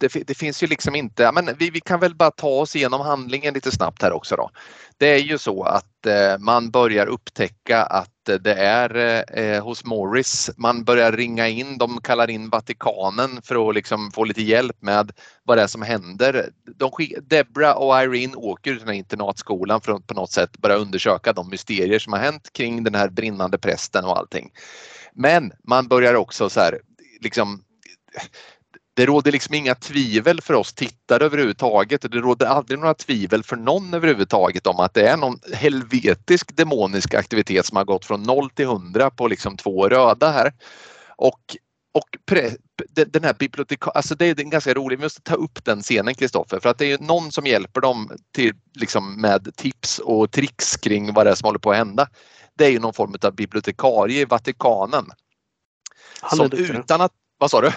det, det, finns ju liksom inte, men vi, vi kan väl bara ta oss igenom handlingen lite snabbt här också då. Det är ju så att eh, man börjar upptäcka att det är eh, hos Morris, man börjar ringa in, de kallar in Vatikanen för att liksom få lite hjälp med vad det är som händer. De, Debra och Irene åker till den här internatskolan för att på något sätt börja undersöka de mysterier som har hänt kring den här brinnande prästen och allting. Men man börjar också så här, liksom det råder liksom inga tvivel för oss tittare överhuvudtaget och det råder aldrig några tvivel för någon överhuvudtaget om att det är någon helvetisk demonisk aktivitet som har gått från 0 till 100 på liksom två röda här. Och, och pre, den här biblioteka, alltså det är ganska roligt, vi måste ta upp den scenen Kristoffer för att det är någon som hjälper dem till, liksom med tips och tricks kring vad det är som håller på att hända. Det är ju någon form av bibliotekarie i Vatikanen. Han är som utan att, vad sa du?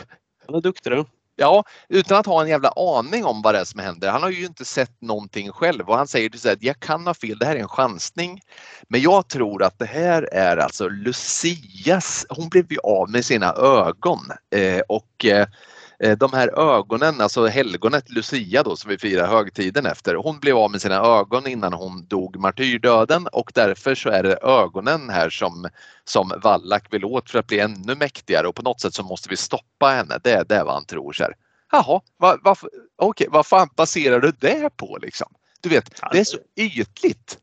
Han är duktig du. Ja, utan att ha en jävla aning om vad det är som händer. Han har ju inte sett någonting själv och han säger att jag kan ha fel, det här är en chansning. Men jag tror att det här är alltså Lucias, hon blev ju av med sina ögon eh, och Eh, de här ögonen, alltså helgonet Lucia då som vi firar högtiden efter, hon blev av med sina ögon innan hon dog martyrdöden och därför så är det ögonen här som, som Wallach vill åt för att bli ännu mäktigare och på något sätt så måste vi stoppa henne. Det, det är vad han tror. Så här. Jaha, vad, vad, okay, vad fan baserar du det på liksom? Du vet, det är så ytligt.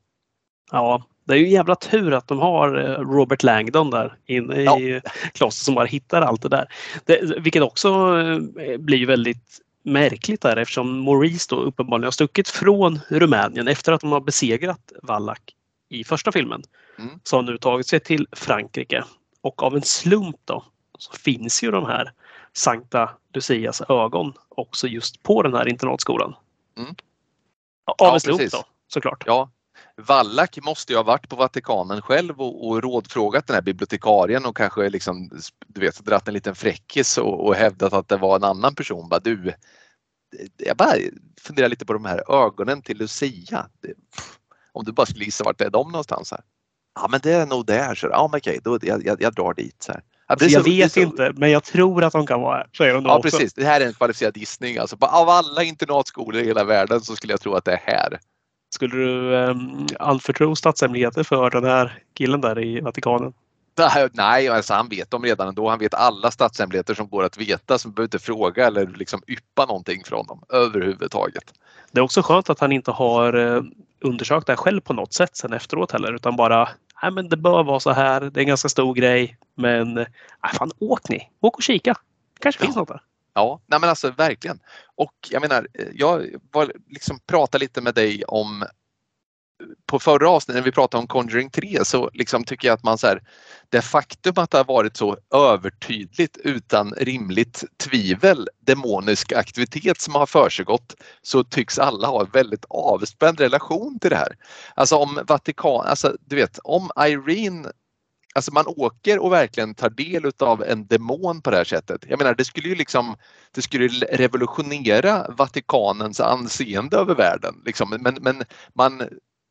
Ja, det är ju jävla tur att de har eh, Robert Langdon där inne ja. i klostret som bara hittar allt det där. Det, vilket också eh, blir väldigt märkligt där eftersom Maurice då uppenbarligen har stuckit från Rumänien efter att de har besegrat Wallach i första filmen. Mm. Så har nu tagit sig till Frankrike och av en slump då så finns ju de här Sankta Lucias ögon också just på den här internatskolan. Mm. Av ja, en slump precis. då såklart. Ja, Wallach måste ju ha varit på Vatikanen själv och, och rådfrågat den här bibliotekarien och kanske liksom, du vet, dratt en liten fräckis och, och hävdat att det var en annan person. Bara, du, jag bara funderar lite på de här ögonen till Lucia. Det, om du bara skulle gissa vart det är de någonstans här. Ja men det är nog där. Så, ja men okej, då, jag, jag, jag drar dit. Så här. Alltså, jag vet så... inte, men jag tror att de kan vara här. Så är de ja, också. precis. Det här är en kvalificerad gissning. Alltså, av alla internatskolor i hela världen så skulle jag tro att det är här. Skulle du um, anförtro statshemligheter för den här killen där i Vatikanen? Nej, alltså han vet dem redan ändå. Han vet alla statshemligheter som går att veta så man behöver inte fråga eller liksom yppa någonting från dem överhuvudtaget. Det är också skönt att han inte har eh, undersökt det här själv på något sätt sen efteråt heller utan bara Nej, men det bör vara så här. Det är en ganska stor grej. Men nej, fan, åk ni! Åk och kika. Kanske finns något där. Ja, nej men alltså verkligen. Och jag menar, eh, jag var, liksom pratade lite med dig om eh, på förra avsnittet när vi pratade om Conjuring 3 så liksom tycker jag att man så här, det faktum att det har varit så övertydligt utan rimligt tvivel demonisk aktivitet som har försiggått så tycks alla ha en väldigt avspänd relation till det här. Alltså om Vatikan, alltså du vet om Irene Alltså man åker och verkligen tar del av en demon på det här sättet. Jag menar det skulle ju liksom det skulle revolutionera Vatikanens anseende över världen. Liksom. Men, men man,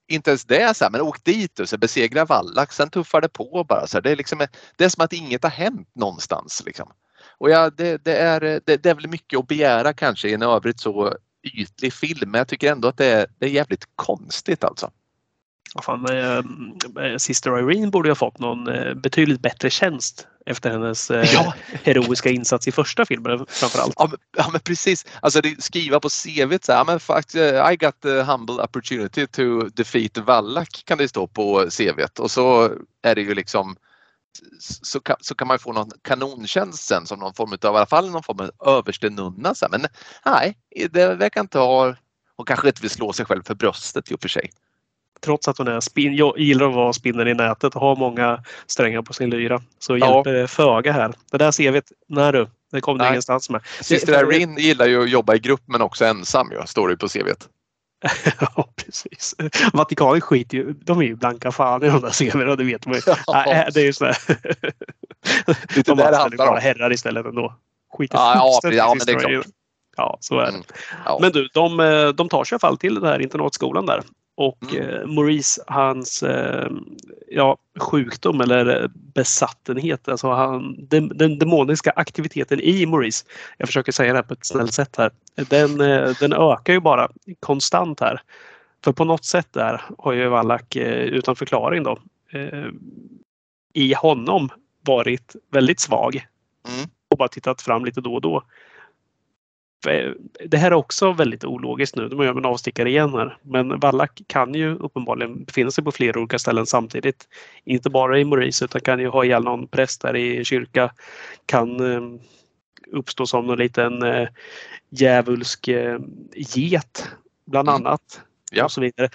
inte ens det, så här, men åk dit och så besegra Wallach, sen tuffar det på bara. Så här. Det, är liksom, det är som att inget har hänt någonstans. Liksom. Och ja, det, det är, det, det, är väl mycket att begära kanske i en övrigt så ytlig film men jag tycker ändå att det är, det är jävligt konstigt alltså. Fan, äh, Sister Irene borde ha fått någon äh, betydligt bättre tjänst efter hennes äh, ja. heroiska insats i första filmen framförallt. Ja men, ja, men precis, alltså det, skriva på CV så här, men faktiskt, I got the humble opportunity to defeat Wallach kan det stå på CV och så är det ju liksom så kan, så kan man få någon kanontjänst sen som någon form av, i alla fall någon form av överstenunna. Men nej, det verkar inte ha, hon kanske inte vill slå sig själv för bröstet i och för sig trots att hon är spin, jag gillar att vara spinnen i nätet och har många strängar på sin lyra så ja. hjälper det föga här. Det där vi, nej du, det kom det ingenstans med. Syster Irene gillar ju att jobba i grupp men också ensam ju, står det på CVt. ja precis. Vatikanen skiter ju, de är ju blanka fan i de där CVn det vet man ju. Ja. det är ju sådär. Lite de anställer bara herrar istället ändå. Skiter ja, ja, ja, men det är klart. Ja, så är det. Mm, ja. Men du, de, eh, de tar sig i alla fall till den här internatskolan där. Och mm. Eh, Maurice, hans eh, ja, sjukdom eller besattenhet, alltså han, den, den demoniska aktiviteten i Maurice, jag försöker säga det här på ett snällt sätt här, den, eh, den ökar ju bara konstant här. För på något sätt där har ju Wallach utan förklaring då i honom varit väldigt svag. Mm. Och bara tittat fram lite då och då. Eh, det här är också väldigt ologiskt nu. De gör en avstickare igen här. Men Wallach kan ju uppenbarligen befinna sig på flera olika ställen samtidigt. Inte bara i Maurice utan kan ju ha ihjäl någon präst där i kyrka. Kan eh, uppstå som någon liten eh, djävulsk eh, get bland mm. annat. Ja. Och så vidare.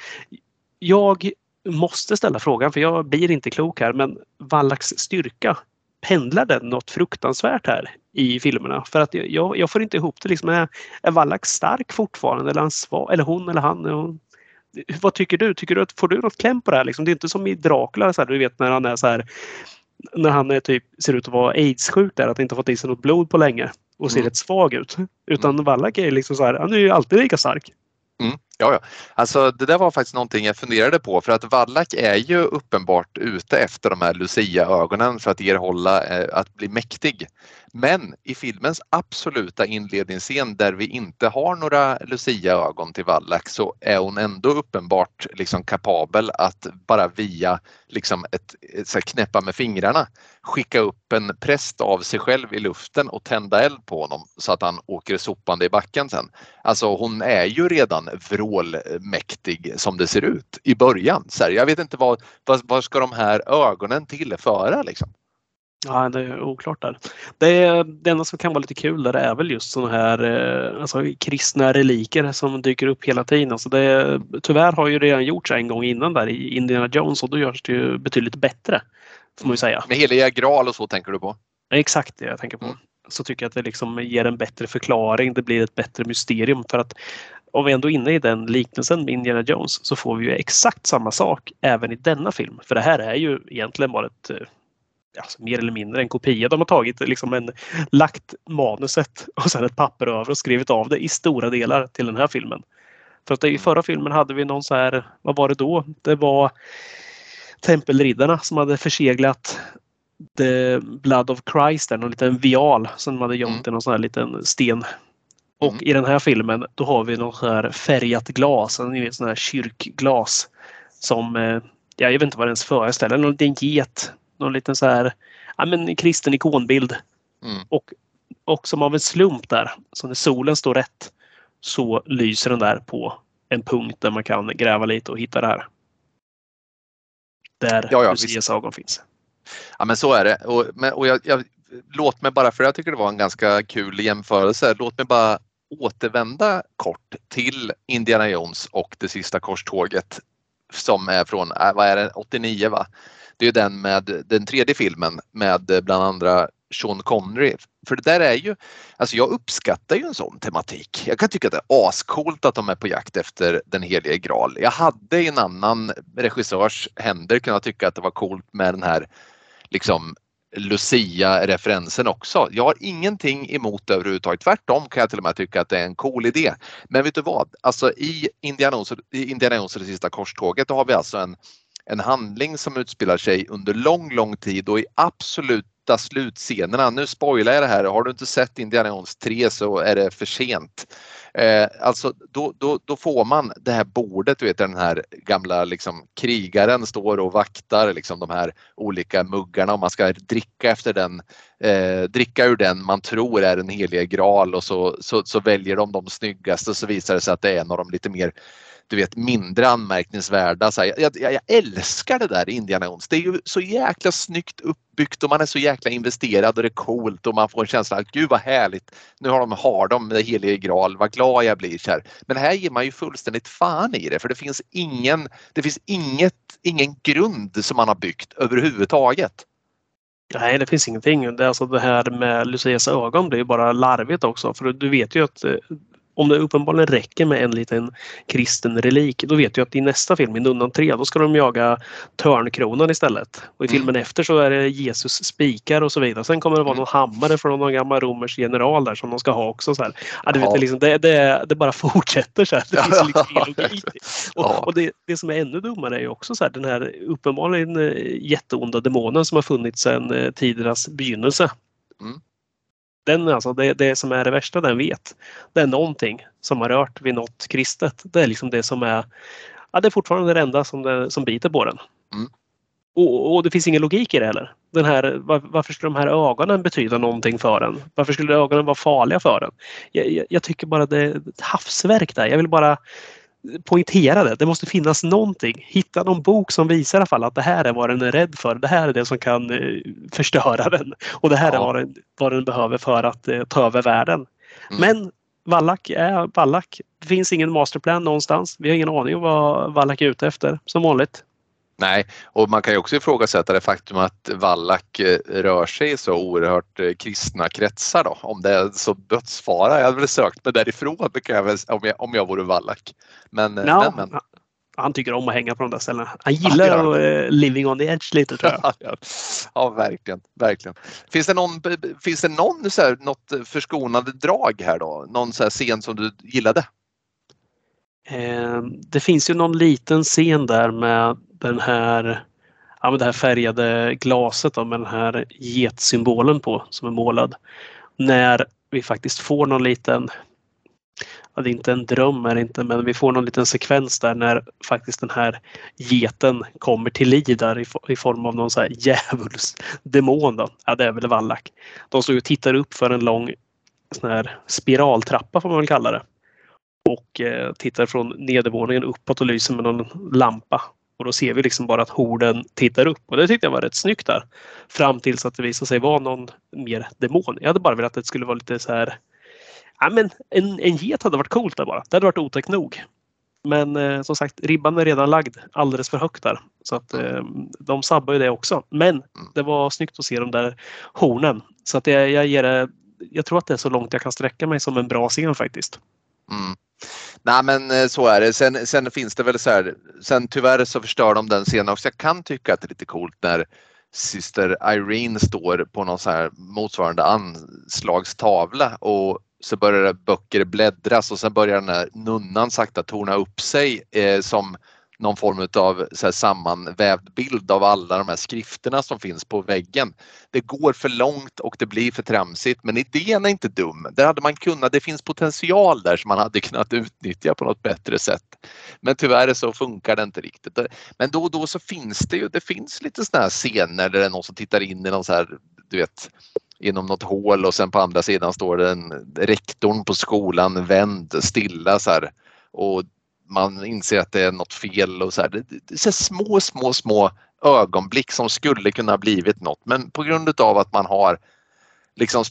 Jag måste ställa frågan för jag blir inte klok här men Wallachs styrka pendlar den något fruktansvärt här i filmerna? För att jag, jag får inte ihop det. Liksom, är, är Wallach stark fortfarande eller, han svag, eller hon eller han? Hon, vad tycker du? Tycker du att, får du något kläm på det här? Liksom? Det är inte som i Dracula, så här, du vet när han är så här när han är typ, ser ut att vara aids-sjuk där, att inte fått i sig något blod på länge och ser mm. rätt svag ut. Utan mm. Wallach är liksom så här, han är ju alltid lika stark. Mm. Ja, ja, alltså det där var faktiskt någonting jag funderade på för att Wallach är ju uppenbart ute efter de här Lucia-ögonen för att erhålla eh, att bli mäktig. Men i filmens absoluta inledningsscen där vi inte har några Lucia-ögon till Wallach så är hon ändå uppenbart liksom kapabel att bara via liksom ett, ett knäppa med fingrarna skicka upp en präst av sig själv i luften och tända eld på honom så att han åker sopande i backen sen. Alltså hon är ju redan vrålmäktig som det ser ut i början. Så här, jag vet inte vad, vad, vad ska de här ögonen tillföra liksom? Ja, det är oklart där. Det, det enda som kan vara lite kul där är väl just sådana här eh, alltså, kristna reliker som dyker upp hela tiden. Alltså det, tyvärr har ju det redan gjorts en gång innan där i Indiana Jones och då görs det ju betydligt bättre. Får man ju säga. Med heliga graal och så tänker du på? Exakt det jag tänker på. Mm. Så tycker jag att det liksom ger en bättre förklaring. Det blir ett bättre mysterium för att om vi ändå är inne i den liknelsen med Indiana Jones så får vi ju exakt samma sak även i denna film. För det här är ju egentligen bara ett eh, alltså, mer eller mindre en kopia. De har tagit liksom en, lagt manuset och sen ett papper över och skrivit av det i stora delar till den här filmen. För att i förra filmen hade vi någon så här, vad var det då? Det var Tempelriddarna som hade förseglat The Blood of Christ, en liten vial som de hade gömt mm. i någon sån här liten sten. Och mm. i den här filmen då har vi någon så här färgat glas, en sån här kyrkglas som eh, jag vet inte vad det ens föreställer, någon liten get någon liten så här, ja men kristen ikonbild. Mm. Och, och som av en slump där, så när solen står rätt så lyser den där på en punkt där man kan gräva lite och hitta det här. Där ja, ja, Lucias ögon finns. Ja men så är det. Och, men, och jag, jag, låt mig bara, för jag tycker det var en ganska kul jämförelse, låt mig bara återvända kort till Indiana Jones och det sista korståget som är från, äh, vad är det, 89 va? det är den med den tredje filmen med eh, bland andra Sean Connery. För det där är ju, alltså jag uppskattar ju en sån tematik. Jag kan tycka att det är ascoolt att de är på jakt efter den helige graal. Jag hade i en annan regissörs händer kunnat tycka att det var coolt med den här liksom Lucia-referensen också. Jag har ingenting emot det överhuvudtaget. Tvärtom kan jag till och med tycka att det är en cool idé. Men vet du vad? Alltså i Indiana Jones, i Indiana Jones det sista korståget, då har vi alltså en en handling som utspelar sig under lång, lång tid och i absolut sista slutscenerna. Nu spoilar jag det här. Har du inte sett Indiana Jones 3 så är det för sent. Eh, alltså då, då, då får man det här bordet, du vet den här gamla liksom, krigaren står och vaktar liksom, de här olika muggarna och man ska dricka efter den, eh, dricka ur den man tror är den heliga graal och så, så, så väljer de de snyggaste så visar det sig att det är en av de lite mer du vet mindre anmärkningsvärda. Så här, jag, jag, jag, älskar det där Indiana Jones. Det är ju så jäkla snyggt uppbyggt och man är så jäkla investerad och det är coolt och man får en känsla att gud vad härligt. Nu har de, har de det helige graal, vad glad jag blir. Så här. Men här ger man ju fullständigt fan i det för det finns ingen, det finns inget, ingen grund som man har byggt överhuvudtaget. Nej, det finns ingenting. Det, alltså det här med Lucias ögon blir bara larvigt också. För du vet ju att eh, om det uppenbarligen räcker med en liten kristen relik, då vet jag att i nästa film, i Nunnan 3, då ska de jaga Törnkronan istället. Och i mm. filmen efter så är det Jesus spikar och så vidare. Sen kommer det vara mm. någon hammare från någon gammal romersk general där som de ska ha också. Så här. Ja, du vet, det, liksom, det, det, det bara fortsätter så här. Det finns liksom och, och det, det som är ännu dummare är ju också så här, den här uppenbarligen eh, jätteonda demonen som har funnits sedan eh, tidernas begynnelse. Mm. Den alltså, det, det som är det värsta den vet, det är någonting som har rört vid något kristet. Det är liksom det som är, ja, det är fortfarande det enda som, det, som biter på den. Mm. Och, och, det finns ingen logik i det heller. Den här, var, varför skulle de här ögonen betyda någonting för en? Varför skulle ögonen vara farliga för en? Jag, jag, jag tycker bara det är ett havsverk där. Jag vill bara poängtera det. Det måste finnas någonting. Hitta någon bok som visar i alla fall att det här är vad den är rädd för. Det här är det som kan eh, förstöra den. Och det här ja. är vad den, vad den behöver för att eh, ta över världen. Mm. Men Wallach är Wallach. Det finns ingen masterplan någonstans. Vi har ingen aning om vad Wallach är ute efter som vanligt. Nej, och man kan ju också ifrågasätta det faktum att Wallach eh, rör sig i så oerhört eh, kristna kretsar då. Om det är så dödsfara. Jag hade väl sökt mig därifrån jag väl, om, jag, om jag vore Wallach. Men, no, eh, men, men, Han tycker om att hänga på de där ställena. Han gillar ja, uh, living on the edge lite tror jag. ja, verkligen, verkligen. Finns det någon, finns det någon så här, något förskonande drag här då? Någon så här scen som du gillade? Ehm, det finns ju någon liten scen där med den här, ja, det här färgade glaset då, med den här getsymbolen på som är målad. När vi faktiskt får någon liten ja, det är inte en dröm, är inte, men vi får någon liten sekvens där när faktiskt den här geten kommer till liv där i, i form av någon så här djävulsdemon. Då. Ja, det är väl Wallach. De står och tittar upp för en lång sån här spiraltrappa får man väl kalla det. Och eh, tittar från nedervåningen uppåt och lyser med någon lampa. Och då ser vi liksom bara att horden tittar upp och det tyckte jag var rätt snyggt där. Fram tills att det visade sig vara någon mer demon. Jag hade bara velat att det skulle vara lite så här. Ja, men en, en get hade varit coolt där bara. Det hade varit otäckt nog. Men eh, som sagt, ribban är redan lagd alldeles för högt där. Så att eh, de sabbar ju det också. Men det var snyggt att se de där hornen. Så att jag, jag ger det, jag tror att det är så långt jag kan sträcka mig som en bra scen faktiskt. Mm. Nej men eh, så är det. Sen, sen finns det väl så här, sen tyvärr så förstör de den scenen också. Jag kan tycka att det är lite coolt när syster Irene står på någon så här motsvarande anslagstavla och så börjar böcker bläddras och sen börjar den här nunnan sakta torna upp sig eh, som någon form av så här sammanvävd bild av alla de här skrifterna som finns på väggen. Det går för långt och det blir för tramsigt men idén är inte dum. Där hade man kunnat, det finns potential där som man hade kunnat utnyttja på något bättre sätt. Men tyvärr så funkar det inte riktigt. Men då och då så finns det ju, det finns lite sådana här scener där det är någon som tittar in i någon så här, du vet, inom något hål och sen på andra sidan står den rektorn på skolan vänd stilla så här. Och man inser att det är något fel och så här. Det, det är så små, små, små ögonblick som skulle kunna blivit något men på grund av att man har liksom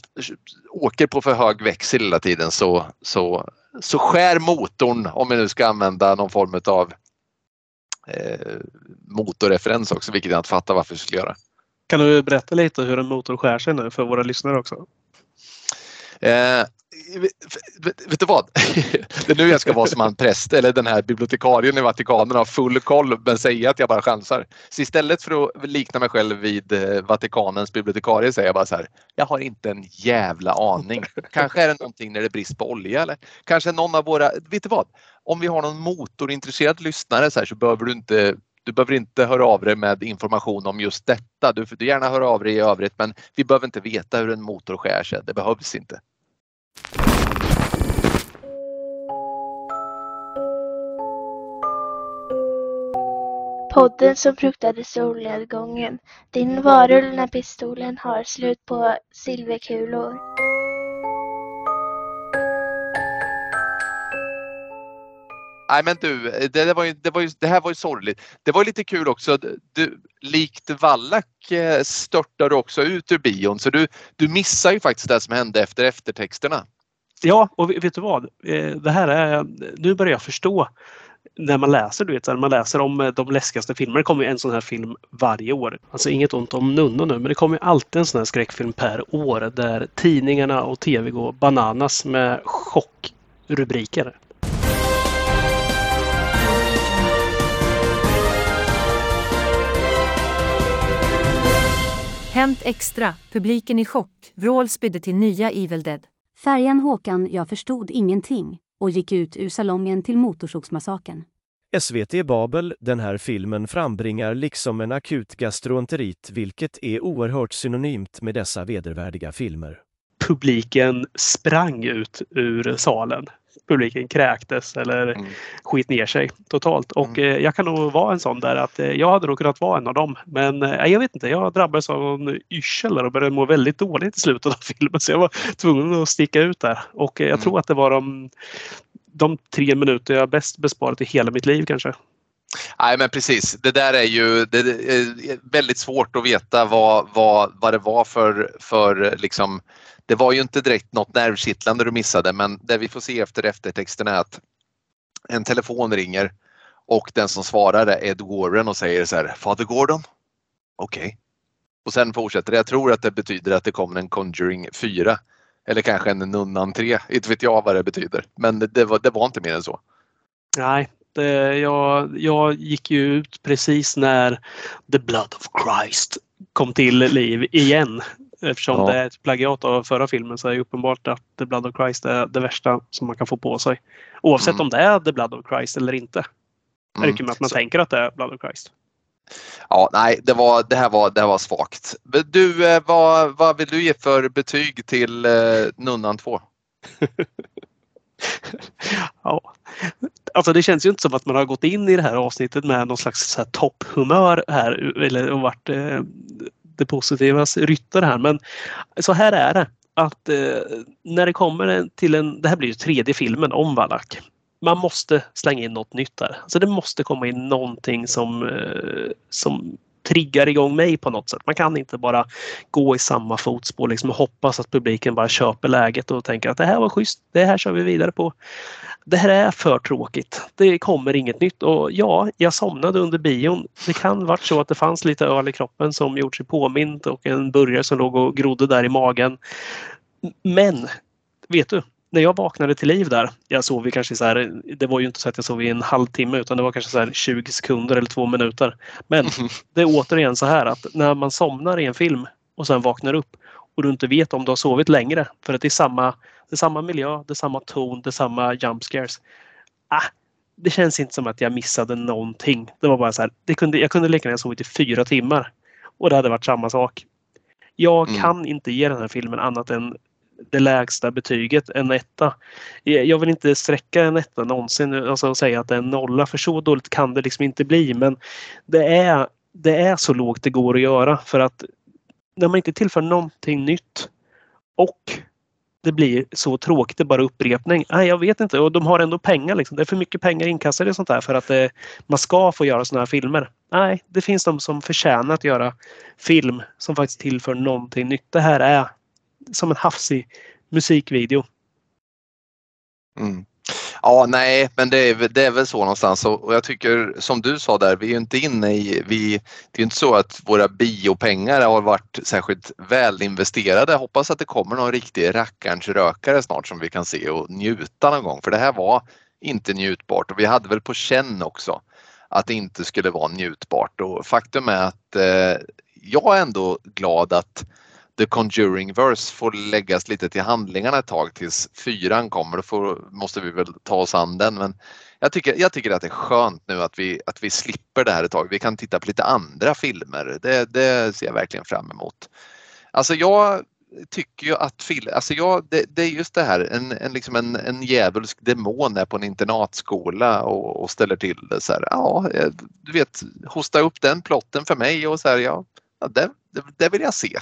åker på för hög växel hela tiden så, så, så skär motorn, om vi nu ska använda någon form av eh, motorreferens också, vilket jag inte fattar varför vi skulle göra. Kan du berätta lite hur en motor skär sig nu för våra lyssnare också? Eh, vet, vet, du vad? Det är nu jag ska vara som en präst eller den här bibliotekarien i Vatikanen har full koll men säga att jag bara chansar. Så istället för att likna mig själv vid eh, Vatikanens bibliotekarie säger jag bara så här. Jag har inte en jävla aning. Kanske är det någonting när det är brist på olja eller kanske någon av våra, vet du vad? Om vi har någon motorintresserad lyssnare så, här, så behöver du inte Du behöver inte höra av dig med information om just detta. Du får gärna höra av dig i övrigt men vi behöver inte veta hur en motor skär sig. Det behövs inte. Podden som fruktade solnedgången. Din varulv när pistolen har slut på silverkulor. Nej men du, det, det, var ju, det, var ju, det här var ju sorgligt. Det var lite kul också. Du, likt Wallach eh, störtade du också ut ur bion så du, du missar ju faktiskt det som hände efter eftertexterna. Ja, och vet du vad? Eh, det här är, nu börjar jag förstå när man läser, du vet, när man läser om eh, de läskigaste filmerna. Det kommer en sån här film varje år. Alltså inget ont om Nunno nu, men det kommer alltid en sån här skräckfilm per år där tidningarna och tv går bananas med chockrubriker. Hänt Extra, publiken i chock, vrål spydde till nya Evil Dead. Färjan Håkan Jag förstod ingenting och gick ut ur salongen till Motorsågsmassakern. SVT Babel, den här filmen frambringar liksom en akut gastroenterit vilket är oerhört synonymt med dessa vedervärdiga filmer. Publiken sprang ut ur salen. Publiken kräktes eller mm. skit ner sig totalt. Och mm. eh, jag kan nog vara en sån där att eh, jag hade nog kunnat vara en av dem. Men eh, jag vet inte, jag drabbades av en yrsel och började må väldigt dåligt i slutet av filmen. Så jag var tvungen att sticka ut där. Och jag mm. tror att det var de, de tre minuter jag bäst besparat i hela mitt liv kanske. Nej men precis, det där är ju det är väldigt svårt att veta vad, vad, vad det var för, för liksom det var ju inte direkt något nervkittlande du missade men det vi får se efter eftertexten är att en telefon ringer och den som svarar är Ed Warren och säger så här ”Father Gordon? Okej. Okay. Och sen fortsätter det. Jag tror att det betyder att det kommer en Conjuring 4 eller kanske en Nunnan 3. Inte vet jag vad det betyder men det var, det var inte mer än så. Nej, det, jag, jag gick ju ut precis när The Blood of Christ kom till liv igen. Eftersom ja. det är ett plagiat av förra filmen så är det uppenbart att The Blood of Christ är det värsta som man kan få på sig. Oavsett mm. om det är The Blood of Christ eller inte. Mm. Det räcker med att man så. tänker att det är Blood of Christ. Ja, nej, det, var, det här var, det var svagt. Du, eh, vad, vad vill du ge för betyg till eh, Nunnan 2? ja, alltså det känns ju inte som att man har gått in i det här avsnittet med någon slags topphumör här eller varit eh, det positivas ryttare här. Men så här är det att eh, när det kommer till en, det här blir ju tredje filmen om Wallach. Man måste slänga in något nytt där. Så det måste komma in någonting som, eh, som triggar igång mig på något sätt. Man kan inte bara gå i samma fotspår liksom och hoppas att publiken bara köper läget och tänker att det här var schysst, det här kör vi vidare på. Det här är för tråkigt. Det kommer inget nytt och ja, jag somnade under bion. Det kan varit så att det fanns lite öl i kroppen som gjort sig påmint och en burgare som låg och grodde där i magen. Men vet du, när jag vaknade till liv där, jag sov ju kanske så här, det var ju inte så att jag sov i en halvtimme utan det var kanske så här 20 sekunder eller två minuter. Men det är återigen så här att när man somnar i en film och sen vaknar upp och du inte vet om du har sovit längre för att det är samma, det är samma miljö, det är samma ton, det är samma jump scares. Ah, det känns inte som att jag missade någonting. Det var bara så här, det kunde, jag kunde lika gärna sovit i fyra timmar och det hade varit samma sak. Jag mm. kan inte ge den här filmen annat än det lägsta betyget, en etta. Jag vill inte sträcka en etta någonsin, alltså säga att det är en nolla för så dåligt kan det liksom inte bli. Men det är, det är så lågt det går att göra för att när man inte tillför någonting nytt och det blir så tråkigt, det är bara upprepning. Nej, jag vet inte. Och de har ändå pengar. Liksom. Det är för mycket pengar inkastade i sånt där för att det, man ska få göra såna här filmer. Nej, det finns de som förtjänar att göra film som faktiskt tillför någonting nytt. Det här är som en hafsig musikvideo. Mm. Ja, nej, men det är, det är väl så någonstans och jag tycker som du sa där, vi är ju inte inne i, vi, det är inte så att våra biopengar har varit särskilt väl investerade. Jag hoppas att det kommer någon riktig rackarns rökare snart som vi kan se och njuta någon gång för det här var inte njutbart och vi hade väl på känn också att det inte skulle vara njutbart och faktum är att eh, jag är ändå glad att The Conjuring Verse får läggas lite till handlingarna ett tag tills fyran kommer. Då får, måste vi väl ta oss an den. Men jag, tycker, jag tycker att det är skönt nu att vi, att vi slipper det här ett tag. Vi kan titta på lite andra filmer. Det, det ser jag verkligen fram emot. Alltså jag tycker ju att film, alltså jag, det, det, är just det här, en, en, liksom en, en djävulsk demon är på en internatskola och, och ställer till det så här. Ja, eh, du vet, hosta upp den plotten för mig och så här, ja, det, det, det vill jag se.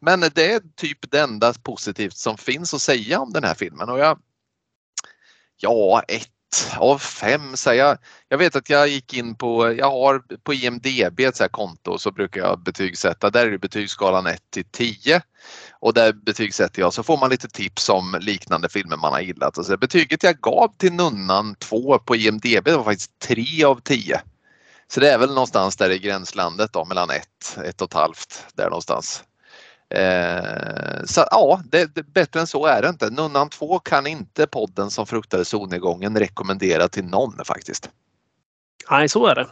Men det är typ det enda positivt som finns att säga om den här filmen och jag, ja, ett av fem säger jag. Jag vet att jag gick in på, jag har på IMDB ett så här konto så brukar jag betygsätta. Där är det betygsskalan 1 till 10 och där betygsätter jag så får man lite tips om liknande filmer man har gillat. Och så betyget jag gav till Nunnan 2 på IMDB var faktiskt 3 av 10. Så det är väl någonstans där i gränslandet då mellan 1, 1 och ett halvt där någonstans. Eh, så ja, det, det, bättre än så är det inte. Nunnan 2 kan inte podden som fruktade solnedgången rekommendera till någon faktiskt. Nej, så är det.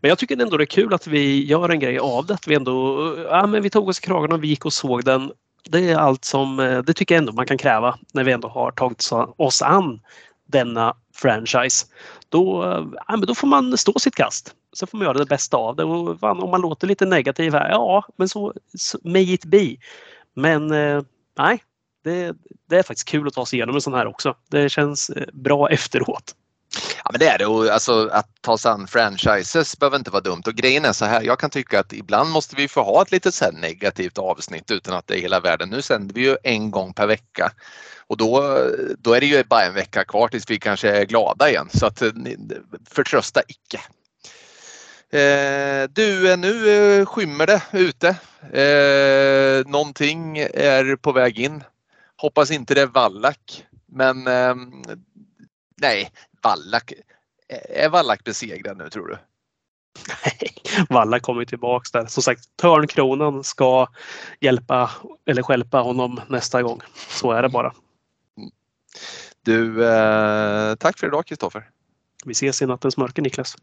Men jag tycker ändå det är kul att vi gör en grej av det. Att vi ändå, ja, men vi tog oss i kragen och vi gick och såg den. Det är allt som, eh, det tycker jag ändå man kan kräva när vi ändå har tagit oss an denna franchise. Då, eh, ja, men då får man stå sitt kast. Så får man göra det bästa av det. Och fan, om man låter lite negativ här, ja men så, så may it be. Men eh, nej, det, det, är faktiskt kul att ta sig igenom en sån här också. Det känns eh, bra efteråt. Ja men det är det och alltså att ta sig an franchises behöver inte vara dumt och grejen är så här, jag kan tycka att ibland måste vi få ha ett lite så negativt avsnitt utan att det är hela världen. Nu sänder vi ju en gång per vecka och då, då är det ju bara en vecka kvar tills vi kanske är glada igen så att eh, förtrösta icke. Eh, du, nu eh, skymmer det ute. Eh, någonting är på väg in. Hoppas inte det är Wallach. Men eh, nej, Wallach. Är Wallach besegrad nu tror du? Nej, Valla kommer tillbaks där. Som sagt, Törnkronan ska hjälpa eller skälpa honom nästa gång. Så är det bara. Du, eh, tack för idag Kristoffer. Vi ses i nattens mörker Niklas.